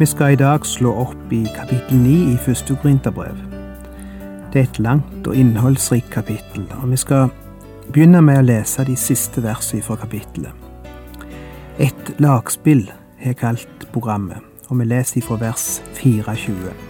Vi skal i dag slå opp i kapittel 9 i første Korinterbrev. Det er et langt og innholdsrikt kapittel, og vi skal begynne med å lese de siste versene fra kapittelet. Et lagspill har kalt programmet, og vi leser fra vers 24.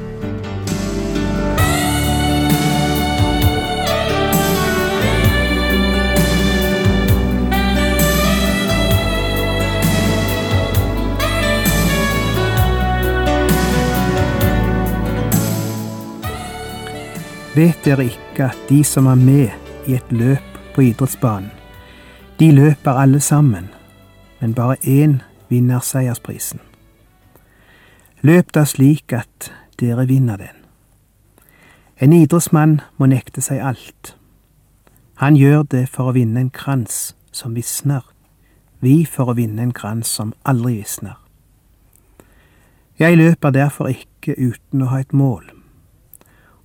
Vet dere ikke at de som er med i et løp på idrettsbanen, de løper alle sammen, men bare én vinner seiersprisen? Løp da slik at dere vinner den. En idrettsmann må nekte seg alt. Han gjør det for å vinne en krans som visner, vi for å vinne en krans som aldri visner. Jeg løper derfor ikke uten å ha et mål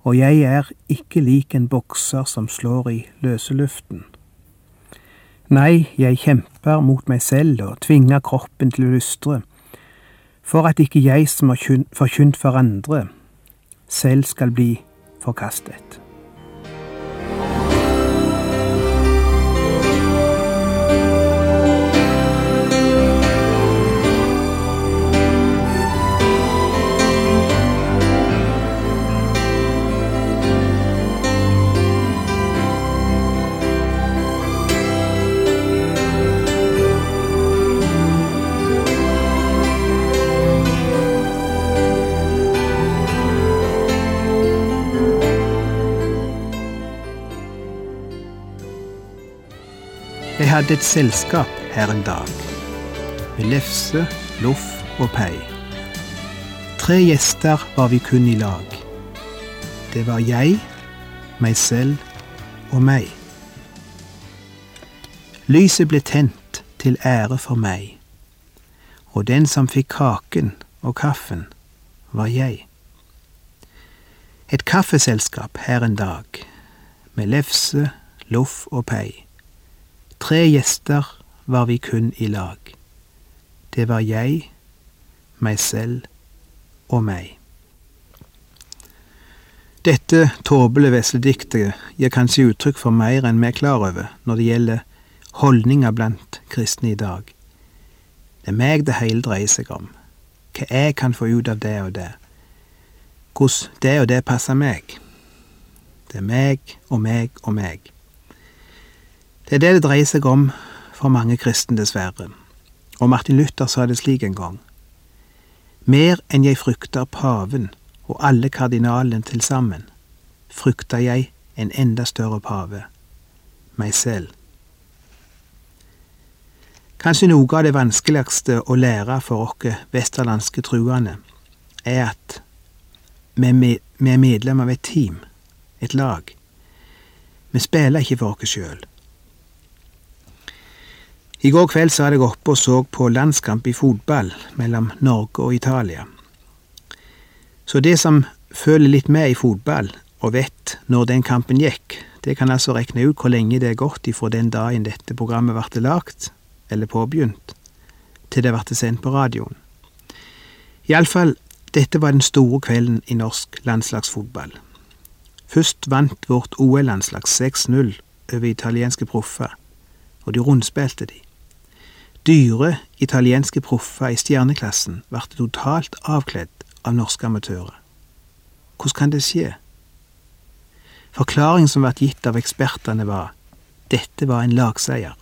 og jeg er ikke lik en bokser som slår i løse luften. Nei, jeg kjemper mot meg selv og tvinger kroppen til å lystre, for at ikke jeg som har forkynt for andre, selv skal bli forkastet. Hadde et selskap her en dag, med lefse, loff og pei. Tre gjester var vi kun i lag. Det var jeg, meg selv og meg. Lyset ble tent til ære for meg, og den som fikk kaken og kaffen, var jeg. Et kaffeselskap her en dag, med lefse, loff og pei. Tre gjester var vi kun i lag. Det var jeg, meg selv og meg. Dette tåpelige veslediktet gir kanskje uttrykk for mer enn vi er klar over når det gjelder holdninger blant kristne i dag. Det er meg det hele dreier seg om, hva jeg kan få ut av det og det, hvordan det og det passer meg. Det er meg og meg og meg. Det er det det dreier seg om for mange kristne, dessverre. Og Martin Luther sa det slik en gang. Mer enn jeg frykter paven og alle kardinalene til sammen, frykter jeg en enda større pave, meg selv. Kanskje noe av det vanskeligste å lære for oss vesterlandske truende, er at vi er medlem av et team, et lag. Vi spiller ikke for oss sjøl. I går kveld satt jeg oppe og så på landskamp i fotball mellom Norge og Italia. Så det som føler litt med i fotball, og vet når den kampen gikk, det kan altså regne ut hvor lenge det er gått ifra den dagen dette programmet ble lagt, eller påbegynt, til det ble sendt på radioen. Iallfall, dette var den store kvelden i norsk landslagsfotball. Først vant vårt OL-landslag 6-0 over italienske proffer, og de rundspilte de. Dyre italienske proffer i stjerneklassen ble totalt avkledd av norske amatører. Hvordan kan det skje? Forklaringen som ble gitt av ekspertene var dette var en lagseier.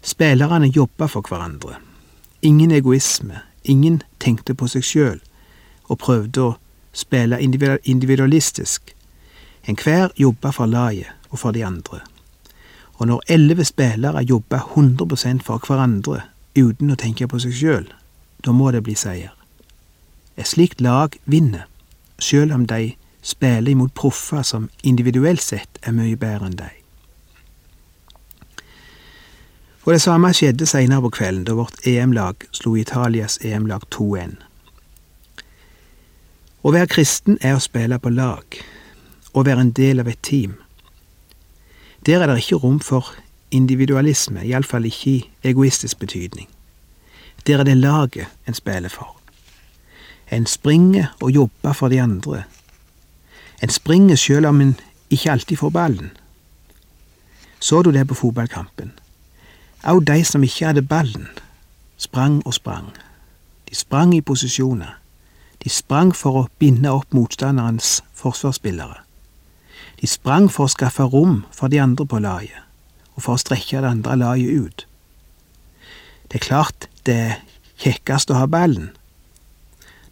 Spillerne jobba for hverandre. Ingen egoisme, ingen tenkte på seg sjøl og prøvde å spille individualistisk. Enhver jobba for laget og for de andre og når elleve spillere jobber 100% for hverandre uten å tenke på seg sjøl, da må det bli seier. Et slikt lag vinner, sjøl om de spiller imot proffer som individuelt sett er mye bedre enn de. Og det samme skjedde seinere på kvelden, da vårt EM-lag slo Italias EM-lag 2-1. Å være kristen er å spille på lag, å være en del av et team. Der er det ikke rom for individualisme, iallfall ikke i egoistisk betydning. Der er det laget en spiller for. En springer og jobber for de andre. En springer sjøl om en ikke alltid får ballen. Så du det på fotballkampen? Au de som ikke hadde ballen, sprang og sprang. De sprang i posisjoner. De sprang for å binde opp motstanderens forsvarsspillere. De sprang for å skaffe rom for de andre på laget, og for å strekke det andre laget ut. Det er klart det er kjekkest å ha ballen.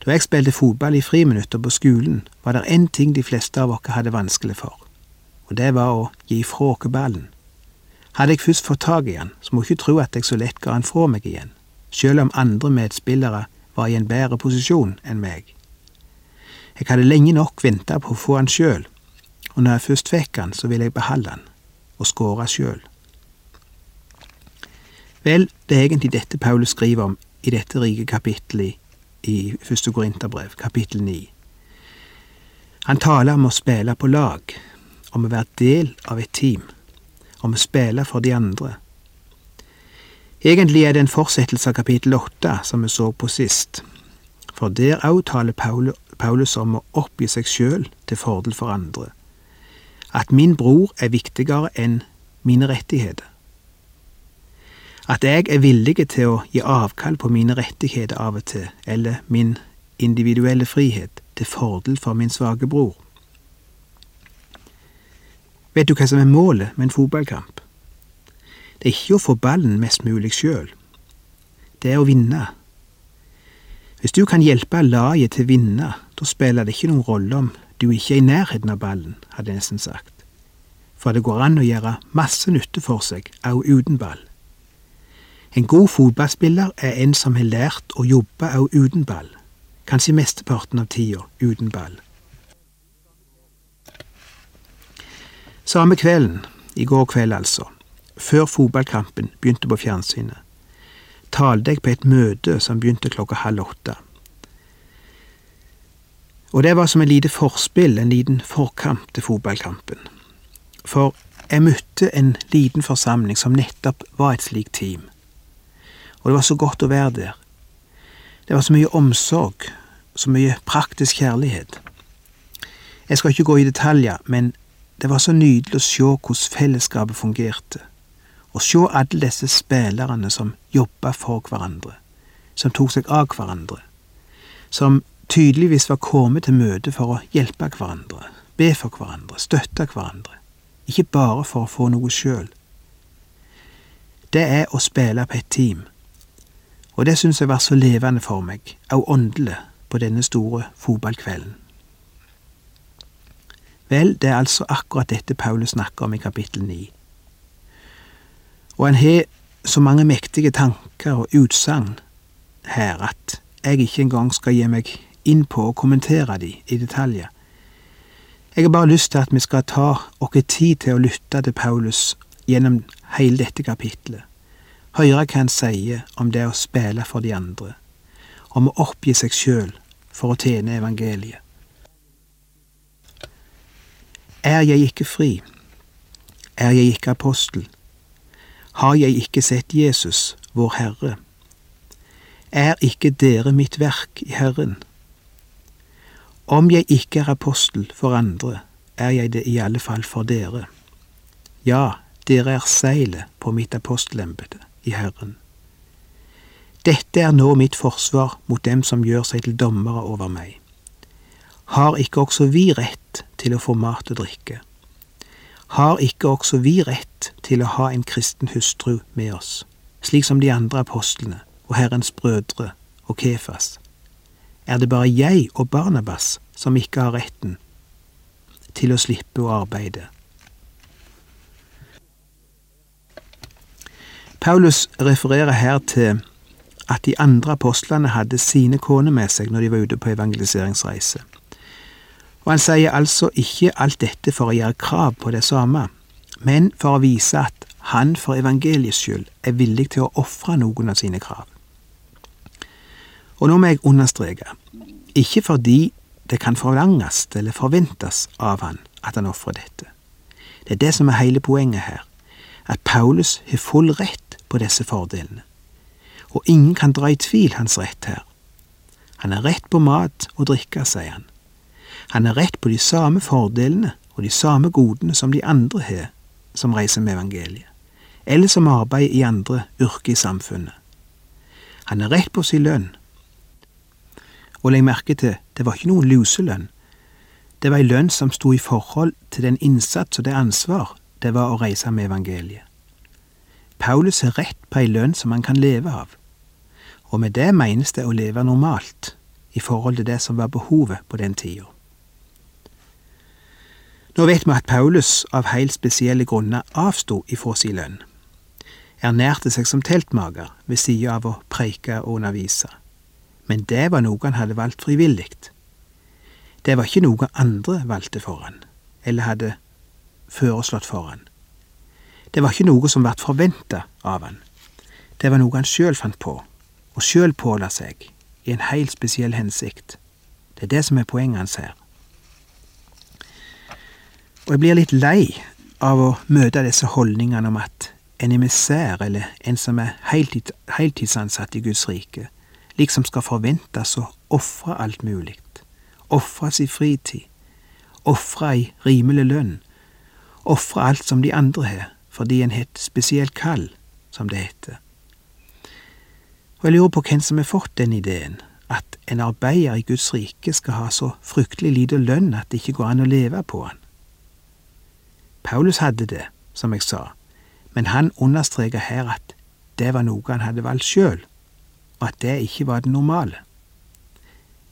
Da jeg spilte fotball i friminutter på skolen, var det én ting de fleste av oss hadde vanskelig for, og det var å gi fra oss ballen. Hadde jeg først fått tak i den, så må ikke tro at jeg så lett ga den fra meg igjen, selv om andre medspillere var i en bedre posisjon enn meg. Jeg hadde lenge nok venta på å få den sjøl, og når jeg først fikk han, så ville jeg beholde han, og skåre sjøl. Vel, det er egentlig dette Paulus skriver om i dette rike kapittelet i første Korinterbrev, kapittel 9. Han taler om å spille på lag, om å være del av et team, om å spille for de andre. Egentlig er det en fortsettelse av kapittel 8 som vi så på sist, for der òg taler Paulus om å oppgi seg sjøl til fordel for andre, at min bror er viktigere enn mine rettigheter. At jeg er villig til å gi avkall på mine rettigheter av og til, eller min individuelle frihet, til fordel for min svake bror. Vet du hva som er målet med en fotballkamp? Det er ikke å få ballen mest mulig sjøl. Det er å vinne. Hvis du kan hjelpe laget til å vinne, da spiller det ikke noen rolle om du ikke er i nærheten av ballen, hadde jeg nesten sagt. For det går an å gjøre masse nytte for seg, òg uten ball. En god fotballspiller er en som har lært å jobbe òg uten ball, kanskje mesteparten av tida uten ball. Samme kvelden, i går kveld altså, før fotballkampen begynte på fjernsynet, talte jeg på et møte som begynte klokka halv åtte. Og det var som et lite forspill, en liten forkamp til fotballkampen. For jeg møtte en liten forsamling som nettopp var et slikt team og det var så godt å være der. Det var så mye omsorg, så mye praktisk kjærlighet. Jeg skal ikke gå i detaljer, men det var så nydelig å se hvordan fellesskapet fungerte, å se alle disse spillerne som jobba for hverandre, som tok seg av hverandre, som tydeligvis var kommet til møte for å hjelpe hverandre, be for hverandre, støtte hverandre, ikke bare for å få noe sjøl. Det er å spille på et team og det syns jeg var så levende for meg, òg åndelig, på denne store fotballkvelden. Vel, det er altså akkurat dette Paulus snakker om i kapittel ni. Og han har så mange mektige tanker og utsagn her at jeg ikke engang skal gi meg inn på å kommentere de i detaljer. Jeg har bare lyst til at vi skal ta oss tid til å lytte til Paulus gjennom hele dette kapitlet høre hva han sier om det å spille for de andre, om å oppgi seg sjøl for å tjene evangeliet. Er jeg ikke fri? Er jeg ikke apostel? Har jeg ikke sett Jesus, vår Herre? Er ikke dere mitt verk i Herren? Om jeg ikke er apostel for andre, er jeg det i alle fall for dere. Ja, dere er seilet på mitt apostelembete i Herren. Dette er nå mitt forsvar mot dem som gjør seg til dommere over meg. Har ikke også vi rett til å få mat og drikke? Har ikke også vi rett til å ha en kristen hustru med oss, slik som de andre apostlene og Herrens brødre og Kefas? Er det bare jeg og Barnabas som ikke har retten til å slippe å arbeide? Paulus refererer her til at de andre apostlene hadde sine koner med seg når de var ute på evangeliseringsreise. Og han sier altså ikke alt dette for å gjøre krav på det samme, men for å vise at han for evangeliets skyld er villig til å ofre noen av sine krav. Og nå må jeg understreke, ikke fordi det kan forlanges eller forventes av han at han ofrer dette. Det er det som er hele poenget her, at Paulus har full rett på disse fordelene, og ingen kan dra i tvil hans rett her. Han har rett på mat og drikke, sier han. Han har rett på de samme fordelene og de samme godene som de andre har som reiser med evangeliet, eller som arbeider i andre yrker i samfunnet. Han har rett på sin lønn, og legg merke til, det var ikke noen luselønn. Det var ei lønn som sto i forhold til den innsats og det ansvar det var å reise med evangeliet. Paulus har rett på ei lønn som han kan leve av, og med det menes det å leve normalt i forhold til det som var behovet på den tida. Nå vet vi at Paulus av helt spesielle grunner avsto ifra sin lønn, ernærte seg som teltmager ved sida av å preike og undervise men det var noe han hadde valgt frivillig. Det var ikke noe andre valgte for han, eller hadde foreslått for han. Det var ikke noe som ble forventa av han. Det var noe han sjøl fant på, og sjøl påla seg, i en heilt spesiell hensikt. Det er det som er poenget hans her. Og jeg blir litt lei av å møte disse holdningene om at en emissær, eller en som er heltidsansatt i Guds rike, liksom skal forventes å ofre alt mulig, ofre sin fritid, ofre ei rimelig lønn, ofre alt som de andre har, fordi en har et spesielt kall, som det heter. Og jeg lurer på hvem som har fått den ideen, at en arbeider i Guds rike skal ha så fryktelig lite lønn at det ikke går an å leve på han. Paulus hadde det, som jeg sa, men han understreker her at det var noe han hadde valgt sjøl og at det ikke var det normale.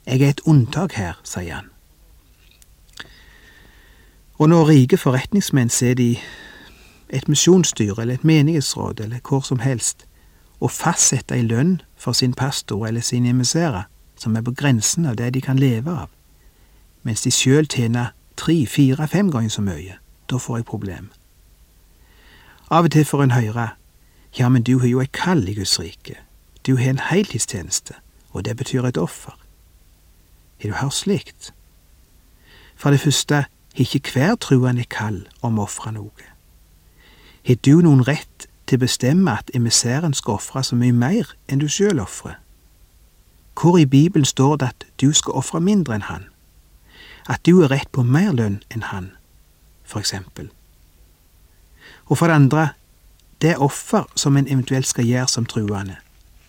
Jeg er et unntak her, sier han. Og når rike forretningsmenn sitter i et misjonsstyre eller et menighetsråd eller hvor som helst og fastsetter ei lønn for sin pastor eller sine emissærer som er på grensen av det de kan leve av, mens de sjøl tjener tre, fire, fem ganger så mye, da får jeg problem. Av og til får en høre ja, men du har jo et kall i Guds rike, du har en heltidstjeneste, og det betyr et offer. Har du hørt slikt? For det første har ikke hver truende kall om å ofre noe. Har du noen rett til å bestemme at emissæren skal ofre så mye mer enn du sjøl ofrer? Hvor i Bibelen står det at du skal ofre mindre enn han? At du har rett på mer lønn enn han, for eksempel? Og for det andre, det offer som en eventuelt skal gjøre som truende,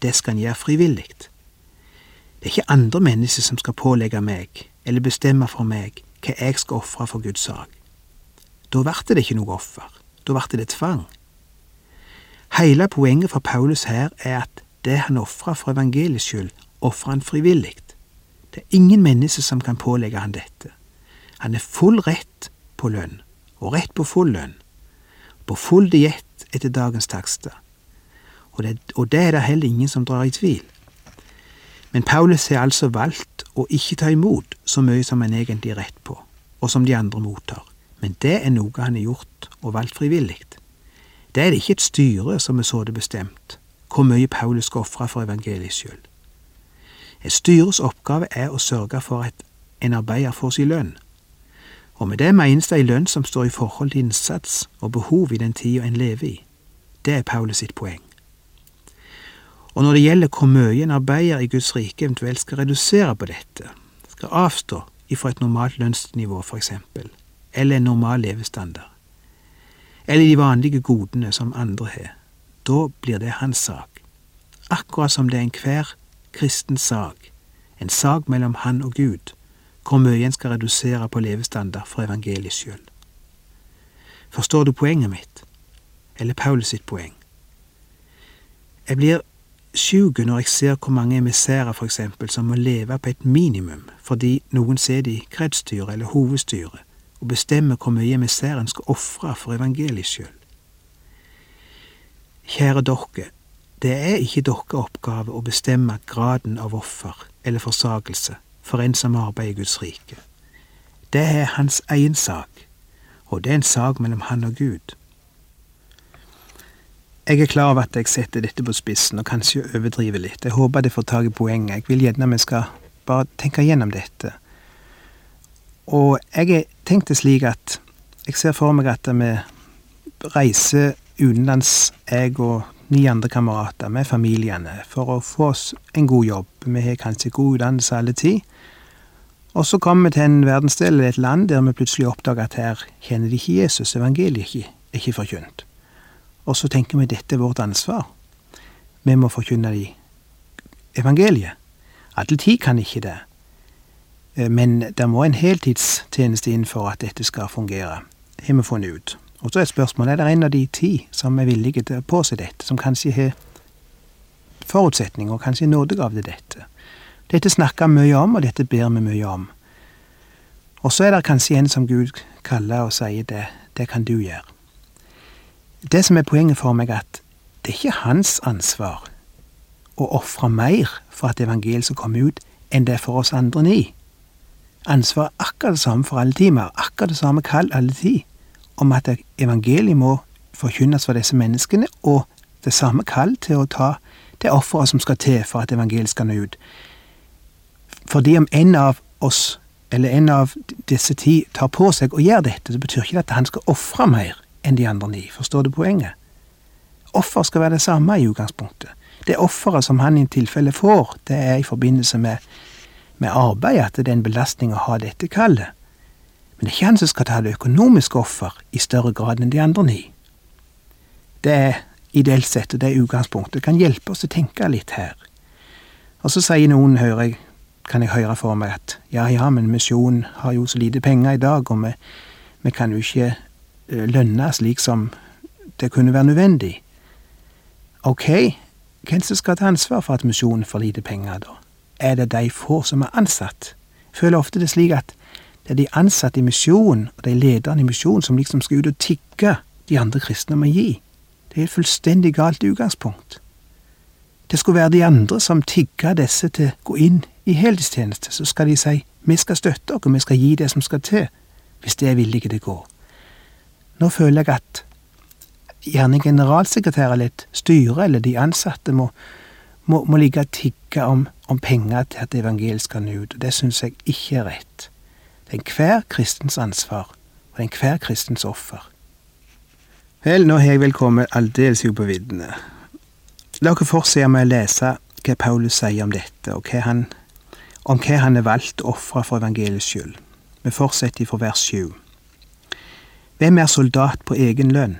det skal en gjøre frivillig. Det er ikke andre mennesker som skal pålegge meg, eller bestemme for meg, hva jeg skal ofre for Guds sak. Da ble det ikke noe offer, da ble det tvang. Hele poenget for Paulus her er at det han ofrer for evangeliets skyld, ofrer han frivillig. Det er ingen mennesker som kan pålegge han dette. Han er full rett på lønn, og rett på full lønn, på full diett etter dagens takster og det, og det er det heller ingen som drar i tvil. Men Paulus har altså valgt å ikke ta imot så mye som han egentlig er rett på, og som de andre mottar. Men det er noe han har gjort og valgt frivillig. Det er det ikke et styre som er så det bestemt, hvor mye Paulus skal ofre for evangeliet skyld. Et styres oppgave er å sørge for at en arbeider får sin lønn, og med det menes det ei lønn som står i forhold til innsats og behov i den tida en lever i. Det er Paulus sitt poeng. Og når det gjelder hvor mye en arbeider i Guds rike eventuelt skal redusere på dette, skal avstå ifra et normalt lønnsnivå, for eksempel, eller en normal levestandard, eller de vanlige godene som andre har, da blir det hans sak, akkurat som det er enhver kristen sak, en sak mellom han og Gud, hvor mye en skal redusere på levestandard for evangeliet sjøl. Forstår du poenget mitt, eller Paulus sitt poeng? Jeg blir sjuk når jeg ser hvor mange emissærer for eksempel som må leve på et minimum fordi noen sitter i kretsstyret eller hovedstyret og bestemmer hvor mye emissæren skal ofre for evangeliets skyld. Kjære dere, det er ikke deres oppgave å bestemme graden av offer eller forsakelse for en som arbeider i Guds rike. Det er hans egen sak, og det er en sak mellom han og Gud. Jeg er klar over at jeg setter dette på spissen og kanskje overdriver litt. Jeg håper det får tak i poenget. Jeg vil gjerne vi skal bare tenke gjennom dette. Og jeg har tenkt det slik at jeg ser for meg at vi reiser utenlands, jeg og ni andre kamerater, med familiene, for å få oss en god jobb. Vi har kanskje god utdannelse alle tid. Og så kommer vi til en verdensdel eller et land der vi plutselig oppdager at her kjenner de ikke Jesus, evangeliet er ikke, ikke forkynt. Og så tenker vi dette er vårt ansvar. Vi må forkynne de evangeliet. Alle tid kan ikke det. Eh, men det må en heltidstjeneste inn for at dette skal fungere, har vi funnet ut. Og så er spørsmålet er det en av de ti som er villige til å påse dette, som kanskje har forutsetninger og kanskje nådegave til dette. Dette snakker vi mye om, og dette ber vi mye om. Og så er det kanskje en som Gud kaller og sier det, det kan du gjøre. Det som er poenget for meg, at det er ikke hans ansvar å ofre mer for at evangeliet skal komme ut, enn det er for oss andre ni. Ansvaret er akkurat det samme for alle timer, akkurat det samme kall alle tid om at evangeliet må forkynnes for disse menneskene, og det samme kall til å ta det offeret som skal til for at evangeliet skal nå ut. Fordi om en av oss, eller en av disse ti, tar på seg å gjøre dette, så betyr ikke det at han skal ofre mer enn de andre ni. Forstår du poenget? Offer skal være det samme i utgangspunktet. Det offeret som han i tilfelle får, det er i forbindelse med, med arbeid, at det er en belastning å ha dette kallet. Men det er ikke han som skal ta det økonomiske offer i større grad enn de andre ni. Det er ideelt sett, og det er utgangspunktet. Kan hjelpe oss å tenke litt her. Og så sier noen, hører jeg, kan jeg høre for meg, at ja ja, men misjonen har jo så lite penger i dag, og vi, vi kan jo ikke eh, lønne slik som det kunne være nødvendig. Ok, hvem som skal ta ansvar for at misjonen får lite penger, da? Er det de få som er ansatt? Jeg føler ofte det slik at det er de ansatte i misjonen og de lederne i misjonen som liksom skal ut og tigge de andre kristne om å gi. Det er et fullstendig galt utgangspunkt. Det skulle være de andre som tigger disse til å gå inn i heltidstjeneste. Så skal de si vi skal støtte dere, vi skal gi det som skal til, hvis det er villige til å gå. Nå føler jeg at gjerne generalsekretær eller styret eller de ansatte må, må, må ligge og tigge om, om penger til at evangeliet skal nå ut. Det syns jeg ikke er rett. Det er enhver kristens ansvar, og det er enhver kristens offer. Vel, nå har jeg vel kommet aldeles jo på viddene. La dere fortsette med å lese hva Paulus sier om dette, og hva han, om hva han er valgt å ofre for evangeliets skyld. Vi fortsetter fra vers sju. Hvem er soldat på egen lønn?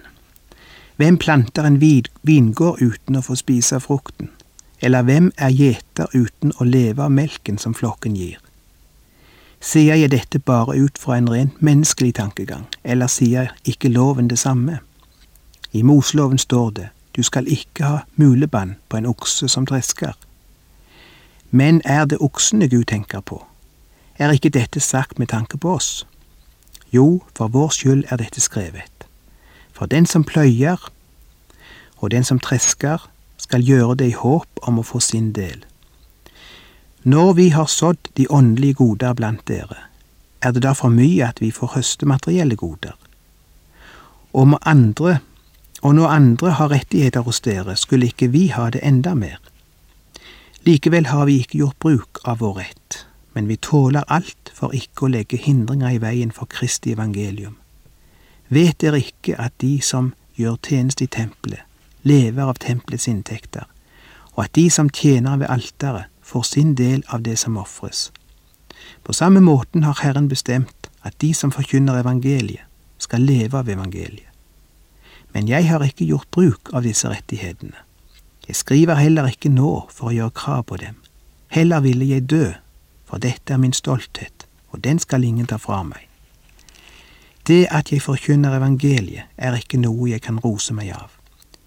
Hvem planter en vingård uten å få spise frukten? Eller hvem er gjeter uten å leve av melken som flokken gir? Sier jeg dette bare ut fra en rent menneskelig tankegang, eller sier ikke loven det samme? I Moseloven står det, du skal ikke ha mulebånd på en okse som tresker. Men er det oksene Gud tenker på? Er ikke dette sagt med tanke på oss? Jo, for vår skyld er dette skrevet. For den som pløyer, og den som tresker, skal gjøre det i håp om å få sin del. Når vi har sådd de åndelige goder blant dere, er det da for mye at vi får høste materielle goder? Og, andre, og når andre har rettigheter hos dere, skulle ikke vi ha det enda mer? Likevel har vi ikke gjort bruk av vår rett, men vi tåler alt for ikke å legge hindringer i veien for Kristi evangelium. Vet dere ikke at de som gjør tjeneste i tempelet, lever av tempelets inntekter, og at de som tjener ved alteret, får sin del av det som ofres. På samme måten har Herren bestemt at de som forkynner evangeliet, skal leve av evangeliet. Men jeg har ikke gjort bruk av disse rettighetene. Jeg skriver heller ikke nå for å gjøre krav på dem. Heller ville jeg dø, for dette er min stolthet, og den skal ingen ta fra meg. Det at jeg forkynner evangeliet, er ikke noe jeg kan rose meg av,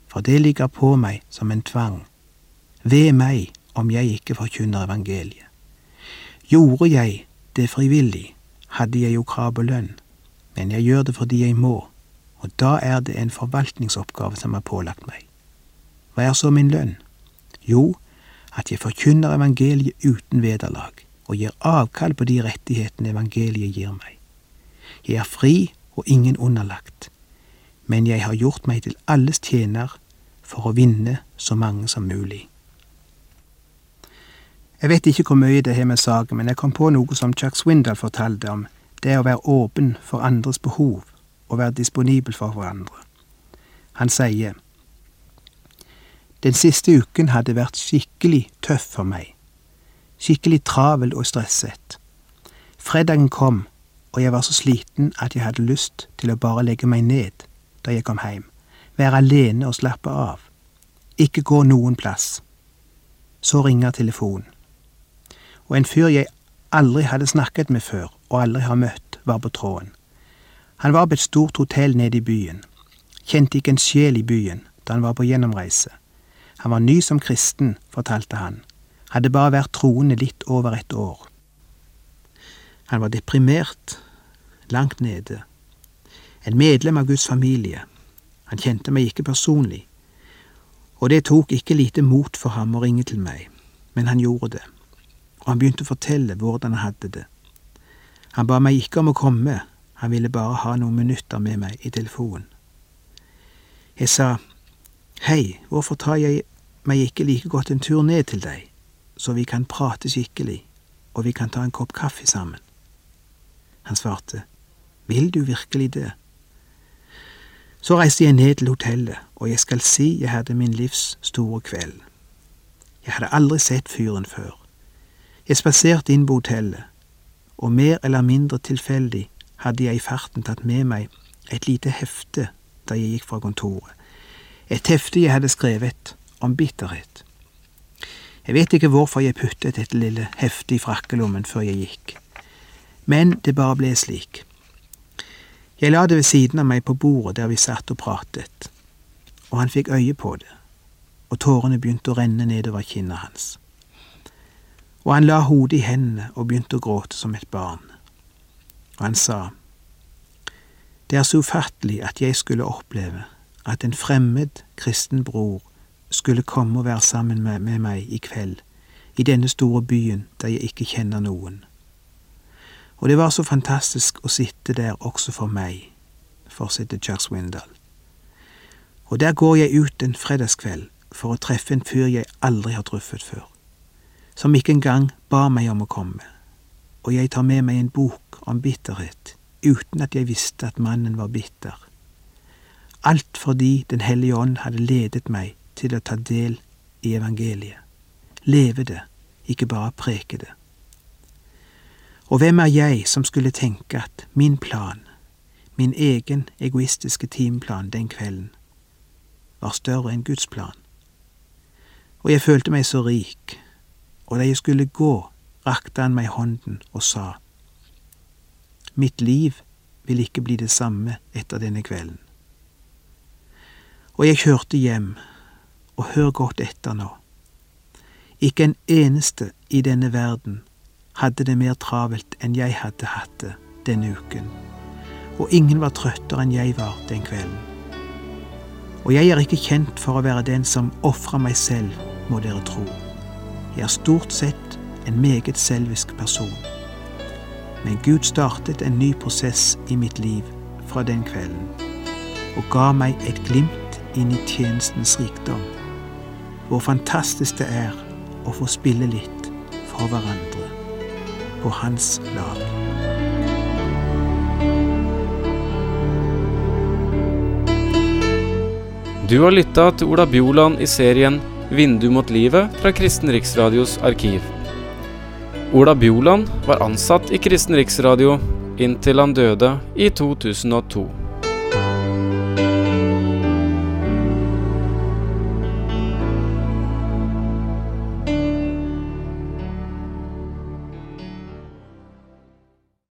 for det ligger på meg som en tvang. Ved meg om jeg ikke forkynner evangeliet. Gjorde jeg det frivillig, hadde jeg jo krav på lønn, men jeg gjør det fordi jeg må, og da er det en forvaltningsoppgave som er pålagt meg. Hva er så min lønn? Jo, at jeg forkynner evangeliet uten vederlag, og gir avkall på de rettighetene evangeliet gir meg. Jeg er fri og ingen underlagt, men jeg har gjort meg til alles tjener for å vinne så mange som mulig. Jeg vet ikke hvor mye det har med saken, men jeg kom på noe som Chuck Swindal fortalte om det å være åpen for andres behov og være disponibel for hverandre. Han sier Den siste uken hadde vært skikkelig tøff for meg. Skikkelig travel og stresset. Fredagen kom, og jeg var så sliten at jeg hadde lyst til å bare legge meg ned da jeg kom hjem. Være alene og slappe av. Ikke gå noen plass. Så ringer telefonen. Og en fyr jeg aldri hadde snakket med før, og aldri har møtt, var på tråden. Han var på et stort hotell nede i byen. Kjente ikke en sjel i byen da han var på gjennomreise. Han var ny som kristen, fortalte han. Hadde bare vært troende litt over et år. Han var deprimert, langt nede. En medlem av Guds familie. Han kjente meg ikke personlig. Og det tok ikke lite mot for ham å ringe til meg, men han gjorde det. Og han begynte å fortelle hvordan han hadde det. Han ba meg ikke om å komme, han ville bare ha noen minutter med meg i telefonen. Jeg sa, Hei, hvorfor tar jeg meg ikke like godt en tur ned til deg, så vi kan prate skikkelig, og vi kan ta en kopp kaffe sammen? Han svarte, Vil du virkelig det? Så reiste jeg ned til hotellet, og jeg skal si jeg hadde min livs store kveld. Jeg hadde aldri sett fyren før. Jeg spaserte inn på hotellet, og mer eller mindre tilfeldig hadde jeg i farten tatt med meg et lite hefte da jeg gikk fra kontoret. Et hefte jeg hadde skrevet om bitterhet. Jeg vet ikke hvorfor jeg puttet dette lille heftet i frakkelommen før jeg gikk, men det bare ble slik. Jeg la det ved siden av meg på bordet der vi satt og pratet, og han fikk øye på det, og tårene begynte å renne nedover kinnet hans. Og han la hodet i hendene og begynte å gråte som et barn og han sa, Det er så ufattelig at jeg skulle oppleve at en fremmed kristen bror skulle komme og være sammen med, med meg i kveld, i denne store byen der jeg ikke kjenner noen. Og det var så fantastisk å sitte der også for meg, fortsetter Chuck Swindal. Og der går jeg ut en fredagskveld for å treffe en fyr jeg aldri har truffet før, som ikke engang ba meg om å komme og jeg tar med meg en bok om bitterhet, uten at jeg visste at mannen var bitter. Alt fordi Den hellige ånd hadde ledet meg til å ta del i evangeliet. Leve det, ikke bare preke det. Og hvem er jeg som skulle tenke at min plan, min egen egoistiske timeplan den kvelden, var større enn Guds plan? Og jeg følte meg så rik, og da jeg skulle gå rakte han meg hånden og sa, Mitt liv vil ikke bli det samme etter denne kvelden. Og jeg kjørte hjem, og hør godt etter nå. Ikke en eneste i denne verden hadde det mer travelt enn jeg hadde hatt det denne uken, og ingen var trøttere enn jeg var den kvelden. Og jeg er ikke kjent for å være den som ofrer meg selv, må dere tro. Jeg er stort sett en meget selvisk person. Men Gud startet en ny prosess i mitt liv fra den kvelden, og ga meg et glimt inn i tjenestens rikdom. Hvor fantastisk det er å få spille litt for hverandre på hans lag. Du har lytta til Ola Bjoland i serien 'Vindu mot livet' fra Kristen Riksradios arkiv. Ola Bjoland var ansatt i Kristen Riksradio inntil han døde i 2002.